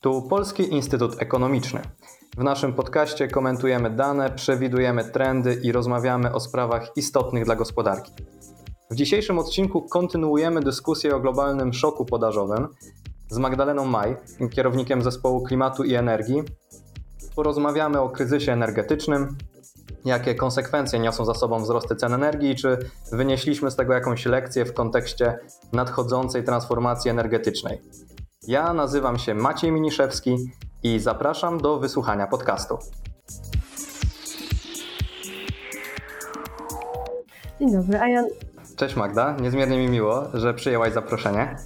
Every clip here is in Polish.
Tu Polski Instytut Ekonomiczny. W naszym podcaście komentujemy dane, przewidujemy trendy i rozmawiamy o sprawach istotnych dla gospodarki. W dzisiejszym odcinku kontynuujemy dyskusję o globalnym szoku podażowym z Magdaleną Maj, kierownikiem zespołu klimatu i energii. Porozmawiamy o kryzysie energetycznym, jakie konsekwencje niosą za sobą wzrosty cen energii, czy wynieśliśmy z tego jakąś lekcję w kontekście nadchodzącej transformacji energetycznej. Ja nazywam się Maciej Miniszewski i zapraszam do wysłuchania podcastu. Dzień dobry, a ja... Cześć Magda, niezmiernie mi miło, że przyjęłaś zaproszenie.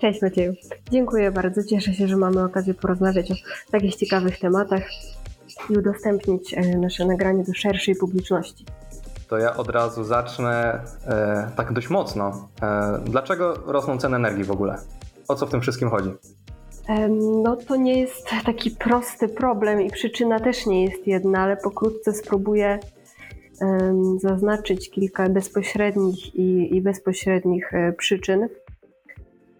Cześć Macieju. Dziękuję bardzo. Cieszę się, że mamy okazję porozmawiać o takich ciekawych tematach i udostępnić e, nasze nagranie do szerszej publiczności. To ja od razu zacznę e, tak dość mocno. E, dlaczego rosną ceny energii w ogóle? O co w tym wszystkim chodzi? No to nie jest taki prosty problem i przyczyna też nie jest jedna, ale pokrótce spróbuję zaznaczyć kilka bezpośrednich i, i bezpośrednich e, przyczyn.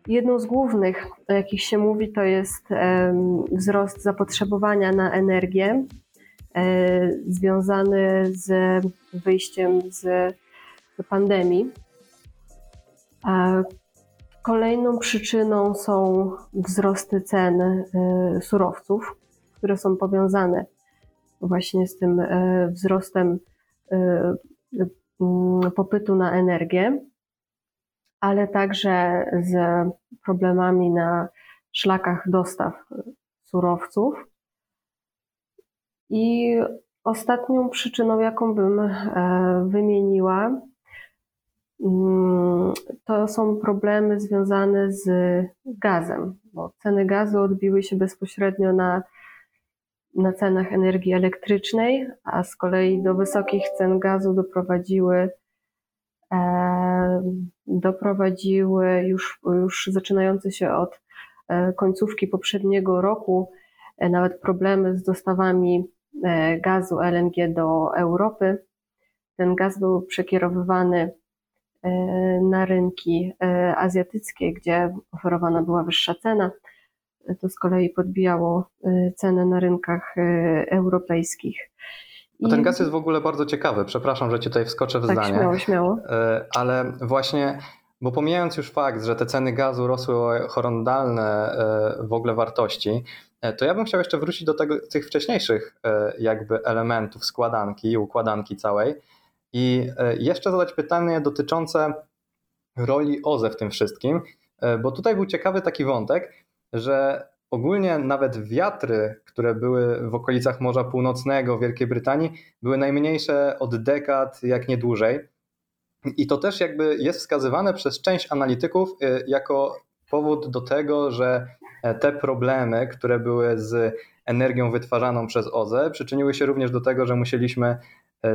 Jedną z głównych, o jakich się mówi, to jest wzrost zapotrzebowania na energię e, związany z wyjściem z pandemii. Kolejną przyczyną są wzrosty cen e, surowców, które są powiązane właśnie z tym e, wzrostem popytu na energię ale także z problemami na szlakach dostaw surowców. I ostatnią przyczyną, jaką bym e, wymieniła, to są problemy związane z gazem, bo ceny gazu odbiły się bezpośrednio na, na cenach energii elektrycznej, a z kolei do wysokich cen gazu doprowadziły doprowadziły już, już zaczynające się od e, końcówki poprzedniego roku e, nawet problemy z dostawami e, gazu LNG do Europy. Ten gaz był przekierowywany na rynki azjatyckie, gdzie oferowana była wyższa cena. To z kolei podbijało cenę na rynkach europejskich. No ten gaz jest w ogóle bardzo ciekawy. Przepraszam, że ci tutaj wskoczę w tak, zdanie. Śmiało, śmiało. E, ale właśnie, bo pomijając już fakt, że te ceny gazu rosły o horrendalne e, w ogóle wartości, e, to ja bym chciał jeszcze wrócić do tego, tych wcześniejszych jakby elementów składanki i układanki całej i jeszcze zadać pytanie dotyczące roli OZE w tym wszystkim, bo tutaj był ciekawy taki wątek, że Ogólnie nawet wiatry, które były w okolicach Morza Północnego Wielkiej Brytanii, były najmniejsze od dekad, jak nie dłużej. I to też jakby jest wskazywane przez część analityków y, jako powód do tego, że e, te problemy, które były z energią wytwarzaną przez OZE, przyczyniły się również do tego, że musieliśmy e,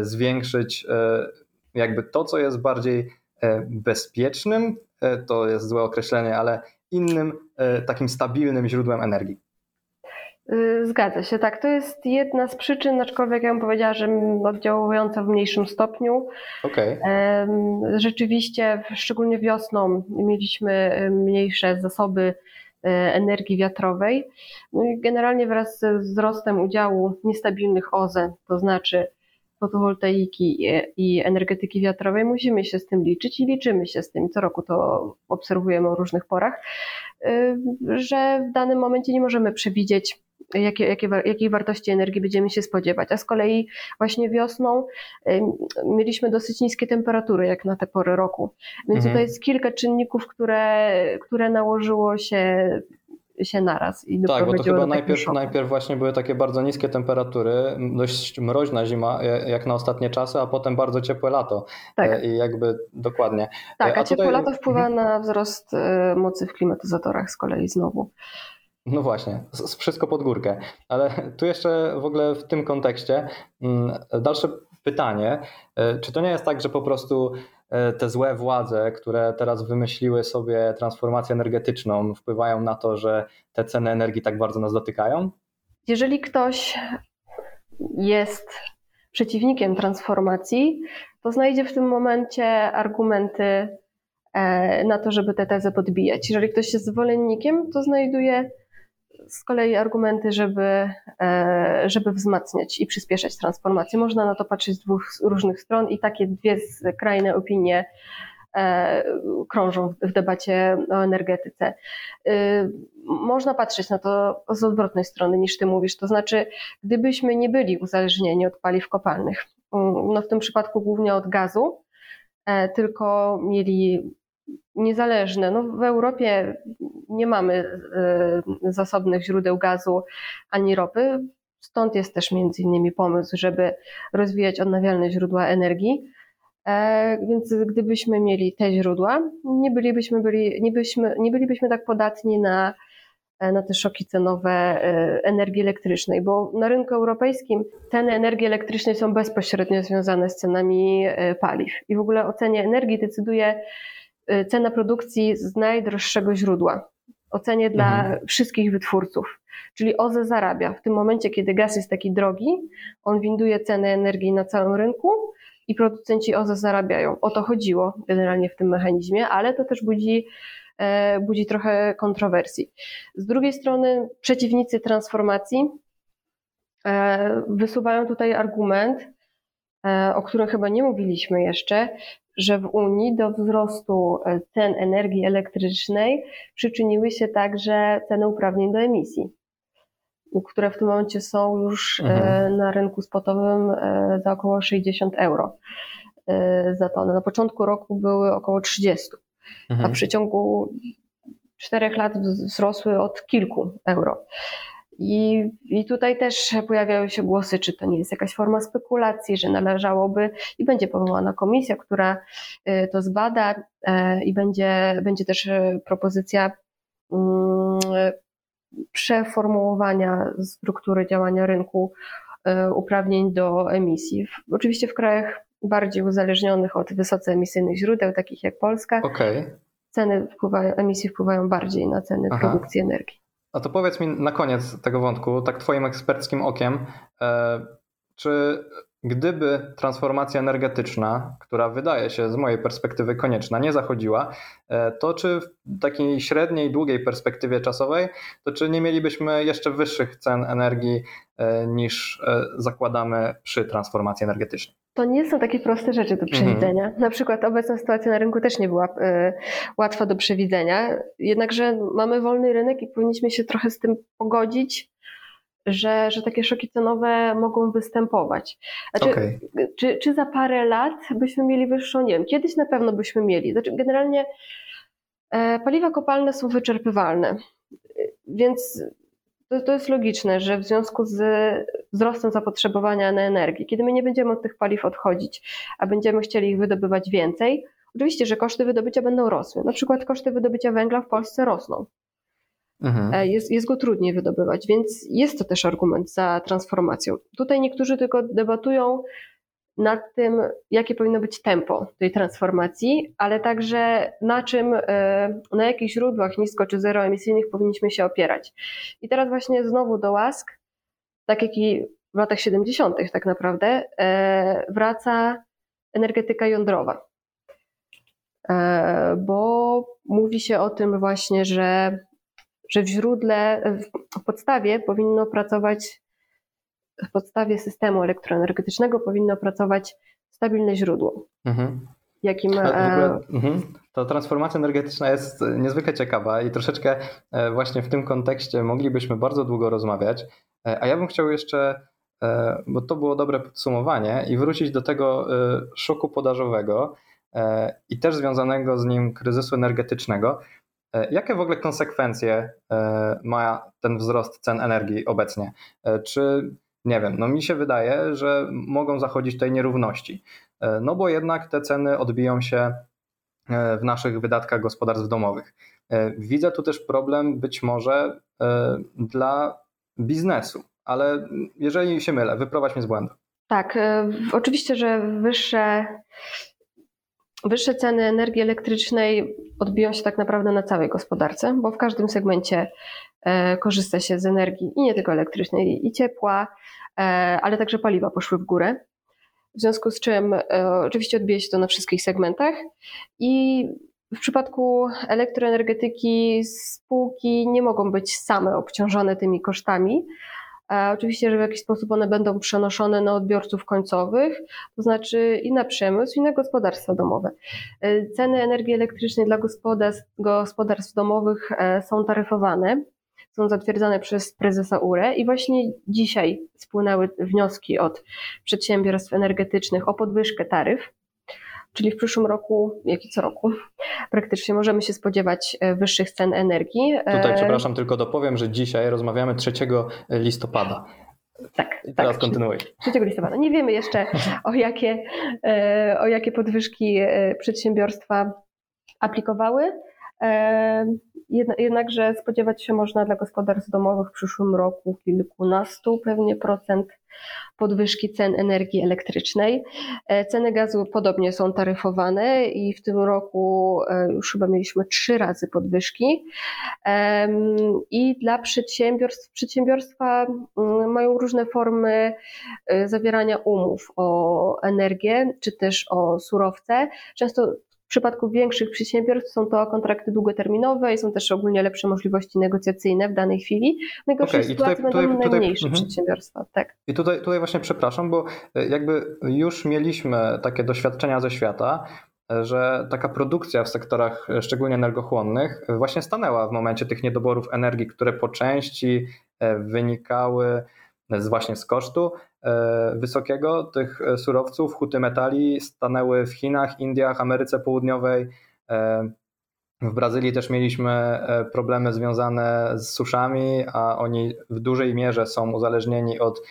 zwiększyć e, jakby to, co jest bardziej bezpiecznym, to jest złe określenie, ale innym e, takim stabilnym źródłem energii. Y, zgadza się, tak. To jest jedna z przyczyn, aczkolwiek ja bym powiedziała, że oddziałująca w mniejszym stopniu. Okay. Rzeczywiście, szczególnie wiosną, mieliśmy mniejsze zasoby e, energii wiatrowej. No generalnie wraz ze wzrostem udziału niestabilnych OZE, to znaczy fotowoltaiki i energetyki wiatrowej, musimy się z tym liczyć i liczymy się z tym. Co roku to obserwujemy o różnych porach, y, że w danym momencie nie możemy przewidzieć, jakie, jakie, jakiej wartości energii będziemy się spodziewać. A z kolei właśnie wiosną y, mieliśmy dosyć niskie temperatury, jak na te pory roku. Więc mhm. tutaj jest kilka czynników, które, które nałożyło się się naraz. I tak, bo to chyba najpierw, najpierw właśnie były takie bardzo niskie temperatury, dość mroźna zima, e, jak na ostatnie czasy, a potem bardzo ciepłe lato. Tak. E, I jakby dokładnie. Tak, a, a ciepłe tutaj... lato wpływa na wzrost mocy w klimatyzatorach z kolei znowu. No właśnie, wszystko pod górkę. Ale tu jeszcze w ogóle w tym kontekście mm, dalsze pytanie. E, czy to nie jest tak, że po prostu E, te złe władze, które teraz wymyśliły sobie transformację energetyczną, wpływają na to, że te ceny energii tak bardzo nas dotykają? Jeżeli ktoś jest przeciwnikiem transformacji, to znajdzie w tym momencie argumenty e, na to, żeby tę tezę podbijać. Jeżeli ktoś jest zwolennikiem, to znajduje z kolei argumenty, żeby, żeby wzmacniać i przyspieszać transformację. Można na to patrzeć z dwóch różnych stron i takie dwie skrajne opinie krążą w debacie o energetyce. Można patrzeć na to z odwrotnej strony niż ty mówisz, to znaczy, gdybyśmy nie byli uzależnieni od paliw kopalnych, no w tym przypadku głównie od gazu, tylko mieli niezależne. No w Europie nie mamy e, zasobnych źródeł gazu ani ropy, stąd jest też między innymi pomysł, żeby rozwijać odnawialne źródła energii. E, więc gdybyśmy mieli te źródła, nie bylibyśmy, byli, nie, byśmy, nie bylibyśmy tak podatni na, e, na te szoki cenowe energii elektrycznej, bo na rynku europejskim ceny energii elektrycznej są bezpośrednio związane z cenami paliw. I w ogóle o cenie energii decyduje Y, cena produkcji z najdroższego źródła. Ocenie dla mhm. wszystkich wytwórców. Czyli OZE zarabia. W tym momencie, kiedy gaz jest taki drogi, on winduje ceny energii na całym rynku i producenci OZE zarabiają. O to chodziło generalnie w tym mechanizmie, ale to też budzi, e, budzi trochę kontrowersji. Z drugiej strony przeciwnicy transformacji e, wysuwają tutaj argument, e, o którym chyba nie mówiliśmy jeszcze, że w Unii do wzrostu e, cen energii elektrycznej przyczyniły się także ceny uprawnień do emisji, które w tym momencie są już e, mhm. na rynku spotowym e, za około 60 euro za tonę. Na początku roku były około 30, mhm. a w przeciągu czterech lat wzrosły od kilku euro. I, I tutaj też pojawiają się głosy, czy to nie jest jakaś forma spekulacji, że należałoby i będzie powołana komisja, która y, to zbada e, i będzie, będzie też e, propozycja mm, przeformułowania struktury działania rynku uprawnień do emisji. Oczywiście w krajach bardziej uzależnionych od wysoce emisyjnych źródeł, takich jak Polska, okay. ceny wpływają, emisji wpływają bardziej na ceny Aha. produkcji energii. A to powiedz mi na koniec tego wątku, tak Twoim eksperckim okiem, e, czy gdyby transformacja energetyczna, która wydaje się z mojej perspektywy konieczna, nie zachodziła, e, to czy w takiej średniej, długiej perspektywie czasowej, to czy nie mielibyśmy jeszcze wyższych cen energii e, niż zakładamy przy transformacji energetycznej? To nie są takie proste rzeczy do przewidzenia. Mhm. Na przykład obecna sytuacja na rynku też nie była y, łatwa do przewidzenia. Jednakże mamy wolny rynek i powinniśmy się trochę z tym pogodzić, że, że takie szoki cenowe mogą występować. Znaczy, okay. czy, czy za parę lat byśmy mieli wyższą? Nie wiem. Kiedyś na pewno byśmy mieli. Znaczy, generalnie e, paliwa kopalne są wyczerpywalne. Więc to, to jest logiczne, że w związku z wzrostem zapotrzebowania na energię, kiedy my nie będziemy od tych paliw odchodzić, a będziemy chcieli ich wydobywać więcej, oczywiście, że koszty wydobycia będą rosły. Na przykład koszty wydobycia węgla w Polsce rosną. Mhm. E, jest, jest go trudniej wydobywać, więc jest to też argument za transformacją. Tutaj niektórzy tylko debatują nad tym, jakie powinno być tempo tej transformacji, ale także na czym, e, na jakich źródłach nisko czy zeroemisyjnych powinniśmy się opierać. I teraz właśnie znowu do łask, tak jak i w latach 70. tak naprawdę, e, wraca energetyka jądrowa. Bo mówi się o tym właśnie, że, że w źródle, w podstawie powinno pracować w podstawie systemu elektroenergetycznego powinno pracować stabilne źródło. Mhm. Jakim. Ogóle, e, mhm. To transformacja energetyczna jest niezwykle ciekawa i troszeczkę e, właśnie w tym kontekście moglibyśmy bardzo długo rozmawiać. E, a ja bym chciał jeszcze, bo to było dobre podsumowanie, i wrócić do tego szoku podażowego i też związanego z nim kryzysu energetycznego. Jakie w ogóle konsekwencje ma ten wzrost cen energii obecnie? Czy nie wiem, no mi się wydaje, że mogą zachodzić tutaj nierówności. E, no bo jednak te ceny odbiją się e, w naszych wydatkach gospodarstw domowych. E, widzę tu też problem być może dla biznesu, ale jeżeli się mylę, wyprowadź mnie z błędu. Tak, oczywiście, że wyższe, wyższe ceny energii elektrycznej odbiją się tak naprawdę na całej gospodarce, bo w każdym segmencie korzysta się z energii i nie tylko elektrycznej, i ciepła, ale także paliwa poszły w górę. W związku z czym e, oczywiście odbije się to na wszystkich segmentach i w przypadku elektroenergetyki spółki nie mogą być same obciążone tymi kosztami. Oczywiście, że w jakiś sposób one będą przenoszone na odbiorców końcowych, to znaczy i na przemysł, i na gospodarstwa domowe. Ceny energii elektrycznej dla gospodarstw, gospodarstw domowych są taryfowane są zatwierdzane przez prezesa URE i właśnie dzisiaj spłynęły wnioski od przedsiębiorstw energetycznych o podwyżkę taryf. Czyli w przyszłym roku, jak i co roku, praktycznie możemy się spodziewać e, wyższych cen energii. Tutaj, e, przepraszam, tylko dopowiem, że dzisiaj rozmawiamy 3 listopada. Tak. I teraz tak, kontynuuj. 3 listopada. Nie wiemy jeszcze, o jakie, e, o jakie podwyżki przedsiębiorstwa aplikowały. Jednakże spodziewać się można dla gospodarstw domowych w przyszłym roku kilkunastu pewnie procent podwyżki cen energii elektrycznej. E, ceny gazu podobnie są taryfowane i w tym roku e, już chyba mieliśmy trzy razy podwyżki. I dla przedsiębiorstw, przedsiębiorstwa mm, mają różne formy e, zawierania umów o energię czy też o surowce. Często w przypadku większych przedsiębiorstw są to kontrakty długoterminowe i są też ogólnie lepsze możliwości negocjacyjne w danej chwili. W najgorszej okay, sytuacji tutaj, będą tutaj, najmniejsze tutaj, przedsiębiorstwa. Tak. I tutaj, tutaj właśnie przepraszam, bo e, jakby już mieliśmy takie doświadczenia ze świata, e, że taka produkcja w sektorach e, szczególnie energochłonnych właśnie stanęła w momencie tych niedoborów energii, które po części wynikały z właśnie z kosztu e, wysokiego tych e, surowców, huty metali stanęły w Chinach, Indiach, Ameryce Południowej. E, w Brazylii też mieliśmy problemy związane z suszami, a oni w dużej mierze są uzależnieni od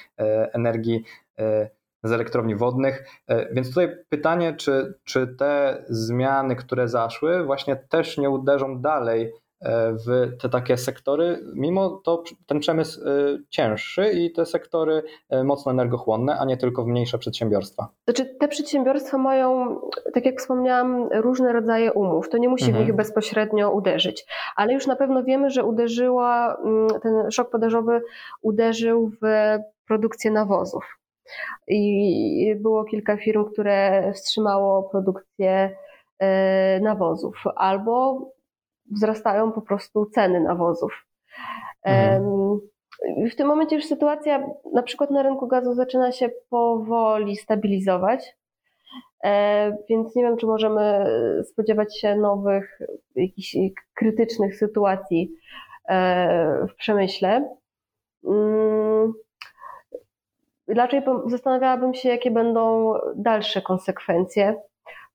energii z elektrowni wodnych. Więc tutaj pytanie, czy, czy te zmiany, które zaszły, właśnie też nie uderzą dalej w te takie sektory, mimo to ten przemysł y, cięższy i te sektory y, mocno energochłonne, a nie tylko w mniejsze przedsiębiorstwa. Znaczy te przedsiębiorstwa mają, tak jak wspomniałam, różne rodzaje umów. To nie musi mhm. w nich bezpośrednio uderzyć, ale już na pewno wiemy, że uderzyła, mm, ten szok podażowy uderzył w produkcję nawozów. I było kilka firm, które wstrzymało produkcję y, nawozów albo wzrastają po prostu ceny nawozów. Mhm. W tym momencie już sytuacja na przykład na rynku gazu zaczyna się powoli stabilizować, e, więc nie wiem, czy możemy spodziewać się nowych, jakichś krytycznych sytuacji e, w przemyśle. Mm, raczej zastanawiałabym się, jakie będą dalsze konsekwencje.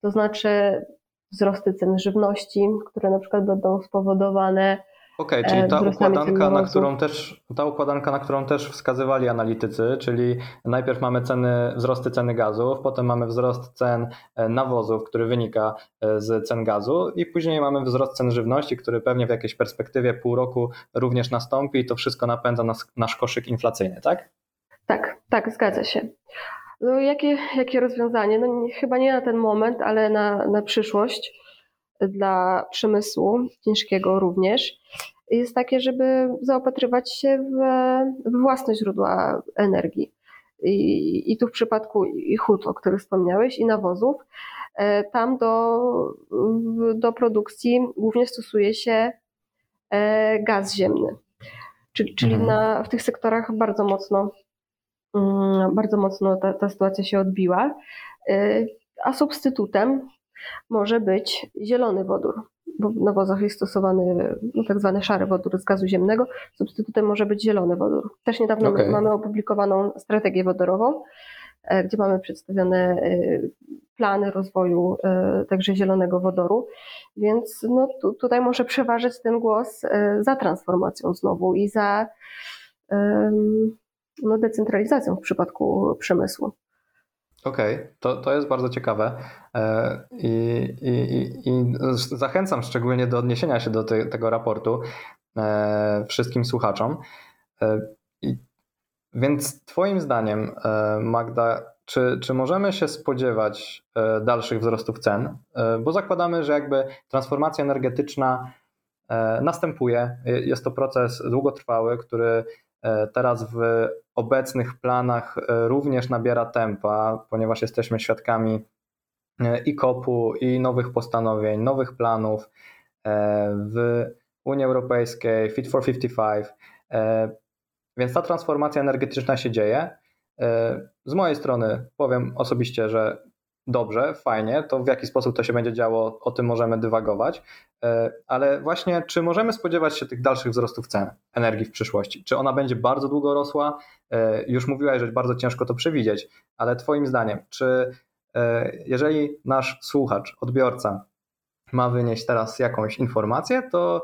To znaczy, wzrosty cen żywności, które na przykład będą spowodowane Okej, okay, czyli e, ta układanka, na którą też, ta układanka, na którą też wskazywali analitycy, czyli najpierw mamy ceny, wzrosty ceny gazów, potem mamy wzrost cen e, nawozów, który wynika e, z cen gazu i później mamy wzrost cen żywności, który pewnie w jakiejś perspektywie pół roku również nastąpi i to wszystko napędza nas, nasz koszyk inflacyjny, tak? Tak, tak, zgadza się. No, jakie, jakie rozwiązanie? No, nie, chyba nie na ten moment, ale na, na przyszłość dla przemysłu ciężkiego również jest takie, żeby zaopatrywać się w, w własne źródła energii. I, I tu w przypadku i hut, o których wspomniałeś, i nawozów, e, tam do, do produkcji głównie stosuje się e, gaz ziemny. Czyli, czyli mhm. na, w tych sektorach bardzo mocno bardzo mocno ta, ta sytuacja się odbiła. Y, a substytutem może być zielony wodór, bo w nawozach jest stosowany no, tak zwany szary wodór z gazu ziemnego. Substytutem może być zielony wodór. Też niedawno okay. mamy opublikowaną strategię wodorową, e, gdzie mamy przedstawione e, plany rozwoju e, także zielonego wodoru, więc no, tu, tutaj może przeważyć ten głos za transformacją znowu i za um, no, decentralizacją w przypadku przemysłu. Okej, okay. to, to jest bardzo ciekawe e, I, i, i, zachęcam szczególnie do odniesienia się do te, tego raportu e, wszystkim słuchaczom. E, więc Twoim zdaniem, Magda, czy, czy możemy się spodziewać dalszych wzrostów cen? Bo zakładamy, że jakby transformacja energetyczna następuje. Jest to proces długotrwały, który teraz w obecnych planach e, również nabiera tempa, ponieważ jesteśmy świadkami i kopu, i nowych postanowień, nowych planów w Unii Europejskiej, Fit for 55. Więc ta transformacja energetyczna się dzieje. Z mojej strony powiem osobiście, że dobrze, fajnie, to w jaki sposób to się będzie działo, o tym możemy dywagować, e, ale właśnie czy możemy spodziewać się tych dalszych wzrostów cen energii w przyszłości? Czy ona będzie bardzo długo rosła? E, już mówiłaś, że bardzo ciężko to przewidzieć, ale Twoim zdaniem, czy e, jeżeli nasz słuchacz, odbiorca ma wynieść teraz jakąś informację, to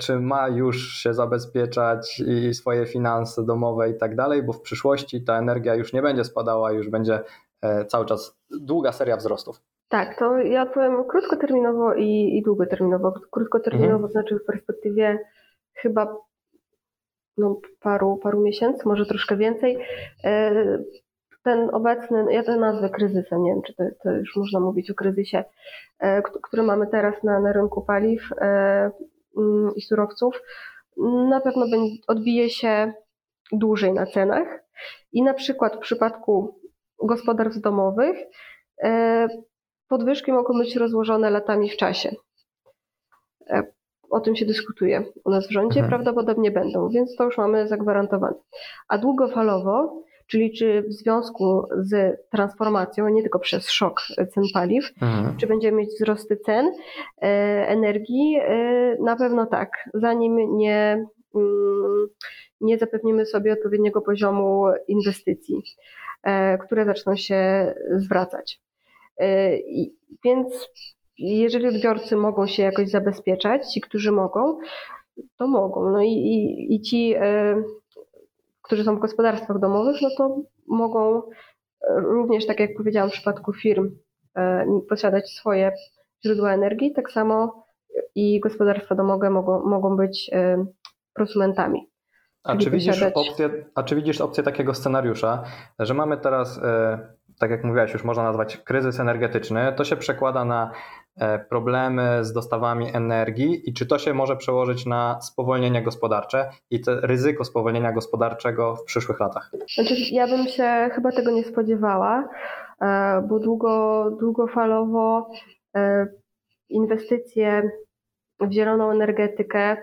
czy ma już się zabezpieczać i swoje finanse domowe i tak dalej, bo w przyszłości ta energia już nie będzie spadała, już będzie cały czas długa seria wzrostów. Tak, to ja odpowiem krótkoterminowo i, i długoterminowo. Krótkoterminowo mhm. znaczy w perspektywie chyba no, paru, paru miesięcy, może troszkę więcej. E, ten obecny, ja to nazwę kryzysem, nie wiem, czy to, to już można mówić o kryzysie, e, który mamy teraz na, na rynku paliw mm, i surowców, na pewno odbije się dłużej na cenach. I na przykład w przypadku gospodarstw domowych e, podwyżki mogą być rozłożone latami w czasie. E, o tym się dyskutuje u nas w rządzie, mhm. prawdopodobnie będą, więc to już mamy zagwarantowane. A długofalowo, czyli czy w związku z transformacją, nie tylko przez szok cen paliw, mhm. czy będziemy mieć wzrosty cen e, energii? Na pewno tak. Zanim nie, mm, nie zapewnimy sobie odpowiedniego poziomu inwestycji. E, które zaczną się zwracać. E, więc jeżeli odbiorcy mogą się jakoś zabezpieczać, ci, którzy mogą, to mogą. No i, i, i ci, e, którzy są w gospodarstwach domowych, no to mogą również, tak jak powiedziałam w przypadku firm, posiadać swoje źródła energii, tak samo i gospodarstwa domowe mogą, mogą być prosumentami. A czy, widzisz opcję, a czy widzisz opcję takiego scenariusza, że mamy teraz, e, tak jak mówiłaś, już można nazwać kryzys energetyczny, to się przekłada na e, problemy z dostawami energii i czy to się może przełożyć na spowolnienie gospodarcze i to ryzyko spowolnienia gospodarczego w przyszłych latach? Znaczy, ja bym się chyba tego nie spodziewała, e, bo długo, długofalowo inwestycje w zieloną energetykę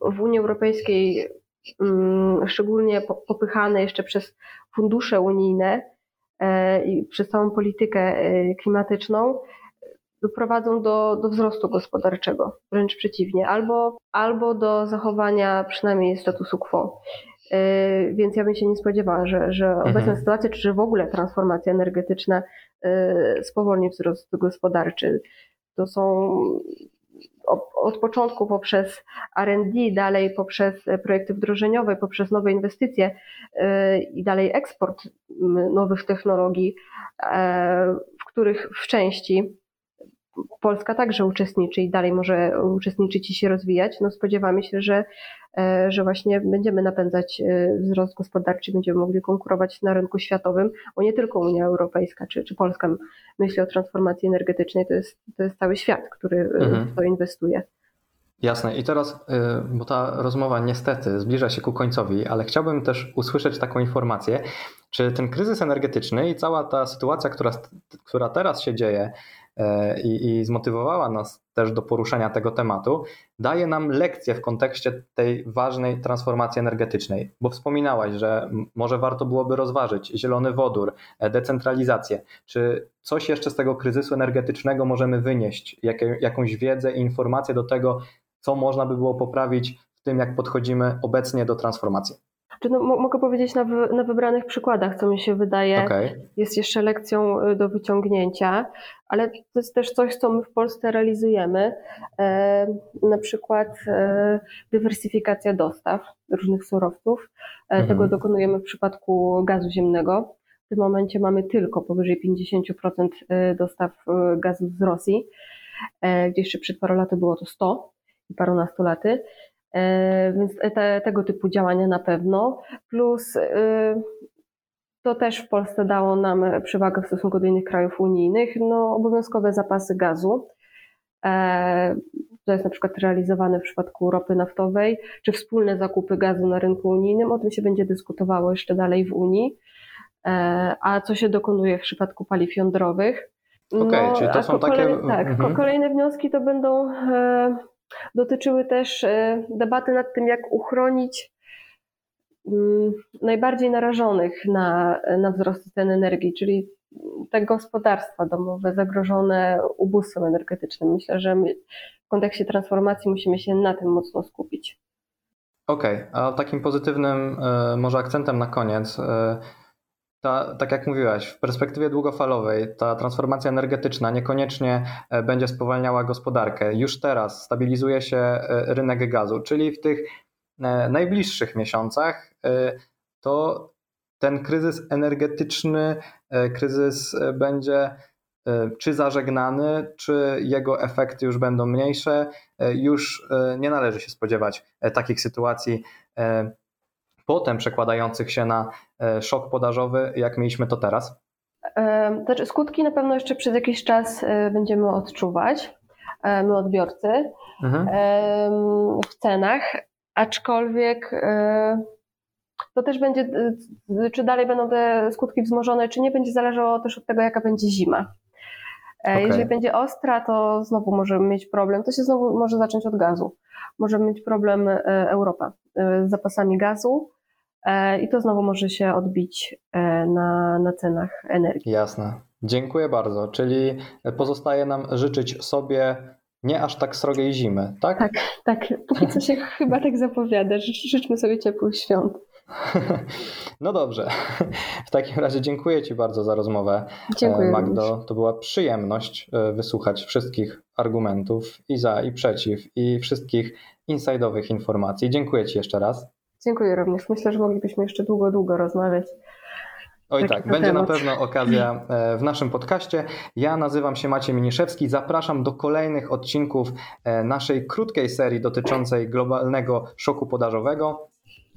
w Unii Europejskiej szczególnie popychane jeszcze przez fundusze unijne e, i przez całą politykę e, klimatyczną, doprowadzą do, do wzrostu gospodarczego, wręcz przeciwnie, albo, albo do zachowania przynajmniej statusu quo. E, więc ja bym się nie spodziewała, że, że mhm. obecna sytuacja, czy że w ogóle transformacja energetyczna spowolni wzrost gospodarczy. To są od początku poprzez RD, dalej poprzez projekty wdrożeniowe, poprzez nowe inwestycje y, i dalej eksport nowych technologii, e, w których w części Polska także uczestniczy i dalej może uczestniczyć i się rozwijać. No spodziewamy się, że, e, że właśnie będziemy napędzać e, wzrost gospodarczy, będziemy mogli konkurować na rynku światowym, bo nie tylko Unia Europejska czy, czy Polska myśli o transformacji energetycznej, to jest, to jest cały świat, który mhm. w to inwestuje. Jasne. I teraz, bo ta rozmowa niestety zbliża się ku końcowi, ale chciałbym też usłyszeć taką informację, czy ten kryzys energetyczny i cała ta sytuacja, która, która teraz się dzieje i, i zmotywowała nas też do poruszenia tego tematu, daje nam lekcję w kontekście tej ważnej transformacji energetycznej, bo wspominałaś, że może warto byłoby rozważyć zielony wodór, e, decentralizację. Czy coś jeszcze z tego kryzysu energetycznego możemy wynieść, jakąś wiedzę i informację do tego, co można by było poprawić w tym, jak podchodzimy obecnie do transformacji? Czy no, mogę powiedzieć na, wy, na, wybranych przykładach, co mi się wydaje okay. jest jeszcze lekcją y, do wyciągnięcia, ale to jest też coś, co my w Polsce realizujemy. E, na przykład e, dywersyfikacja dostaw różnych surowców. E, mhm. Tego dokonujemy w przypadku gazu ziemnego. W tym momencie mamy tylko powyżej 50% y, dostaw y, gazu z Rosji, e, gdzie jeszcze przed paru laty było to 100 i parunastu laty. E, więc te, tego typu działania na pewno. Plus e, to też w Polsce dało nam przewagę w stosunku do innych krajów unijnych, no, obowiązkowe zapasy gazu. E, to jest na przykład realizowane w przypadku ropy naftowej, czy wspólne zakupy gazu na rynku unijnym. O tym się będzie dyskutowało jeszcze dalej w Unii. A co się dokonuje w przypadku paliw jądrowych? Okej, czyli to są takie- tak, mhm. ko- kolejne wnioski to będą e, dotyczyły też e, debaty nad tym, jak uchronić mm, najbardziej narażonych na, na wzrost cen energii, czyli te gospodarstwa domowe zagrożone ubóstwem energetycznym. Myślę, że my w kontekście transformacji musimy się na tym mocno skupić. Okej, a takim pozytywnym e, może akcentem na koniec, e, ta, tak jak mówiłaś, w perspektywie długofalowej ta transformacja energetyczna niekoniecznie e, będzie spowalniała gospodarkę. Już teraz stabilizuje się e, rynek gazu, czyli w tych e, najbliższych miesiącach to ten kryzys energetyczny, kryzys będzie czy zażegnany, czy jego efekty już będą mniejsze. Już nie należy się spodziewać takich sytuacji potem przekładających się na szok podażowy, jak mieliśmy to teraz. E, Znaczy, skutki na pewno jeszcze przez jakiś czas e, będziemy odczuwać, e, my odbiorcy. Mhm. w cenach, aczkolwiek e, to też będzie, e, czy dalej będą te skutki wzmożone, czy nie, będzie zależało też od tego, jaka będzie zima. E, Okej. Jeżeli będzie ostra, to znowu możemy mieć problem. To się znowu może zacząć od gazu. Możemy mieć problem e, Europa e, z zapasami gazu e, i to znowu może się odbić e, na, na cenach energii. Jasne. Dziękuję bardzo. Czyli pozostaje nam życzyć sobie nie aż tak srogiej zimy, tak? Tak. Tak, póki co się chyba tak zapowiada. Życz- Życzmy sobie ciepłych świąt. No dobrze. W takim razie dziękuję Ci bardzo za rozmowę. Dziękuję. E, również. Magdo, to była przyjemność e, wysłuchać wszystkich argumentów i za, i przeciw, i wszystkich inside'owych informacji. Dziękuję Ci jeszcze raz. Dziękuję również. Myślę, że moglibyśmy jeszcze długo, długo rozmawiać. Oj tak, będzie na temat. pewno okazja e, w naszym podcaście. Ja nazywam się Maciej Miniszewski. Zapraszam do kolejnych odcinków e, naszej krótkiej serii dotyczącej globalnego szoku podażowego.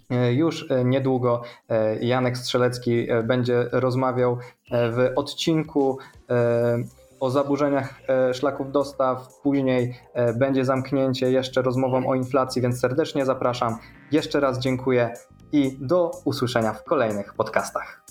E, Już niedługo Janek Strzelecki będzie rozmawiał w odcinku o zaburzeniach szlaków dostaw. Później będzie zamknięcie jeszcze rozmową o inflacji, więc serdecznie zapraszam. Jeszcze raz dziękuję i do usłyszenia w kolejnych podcastach.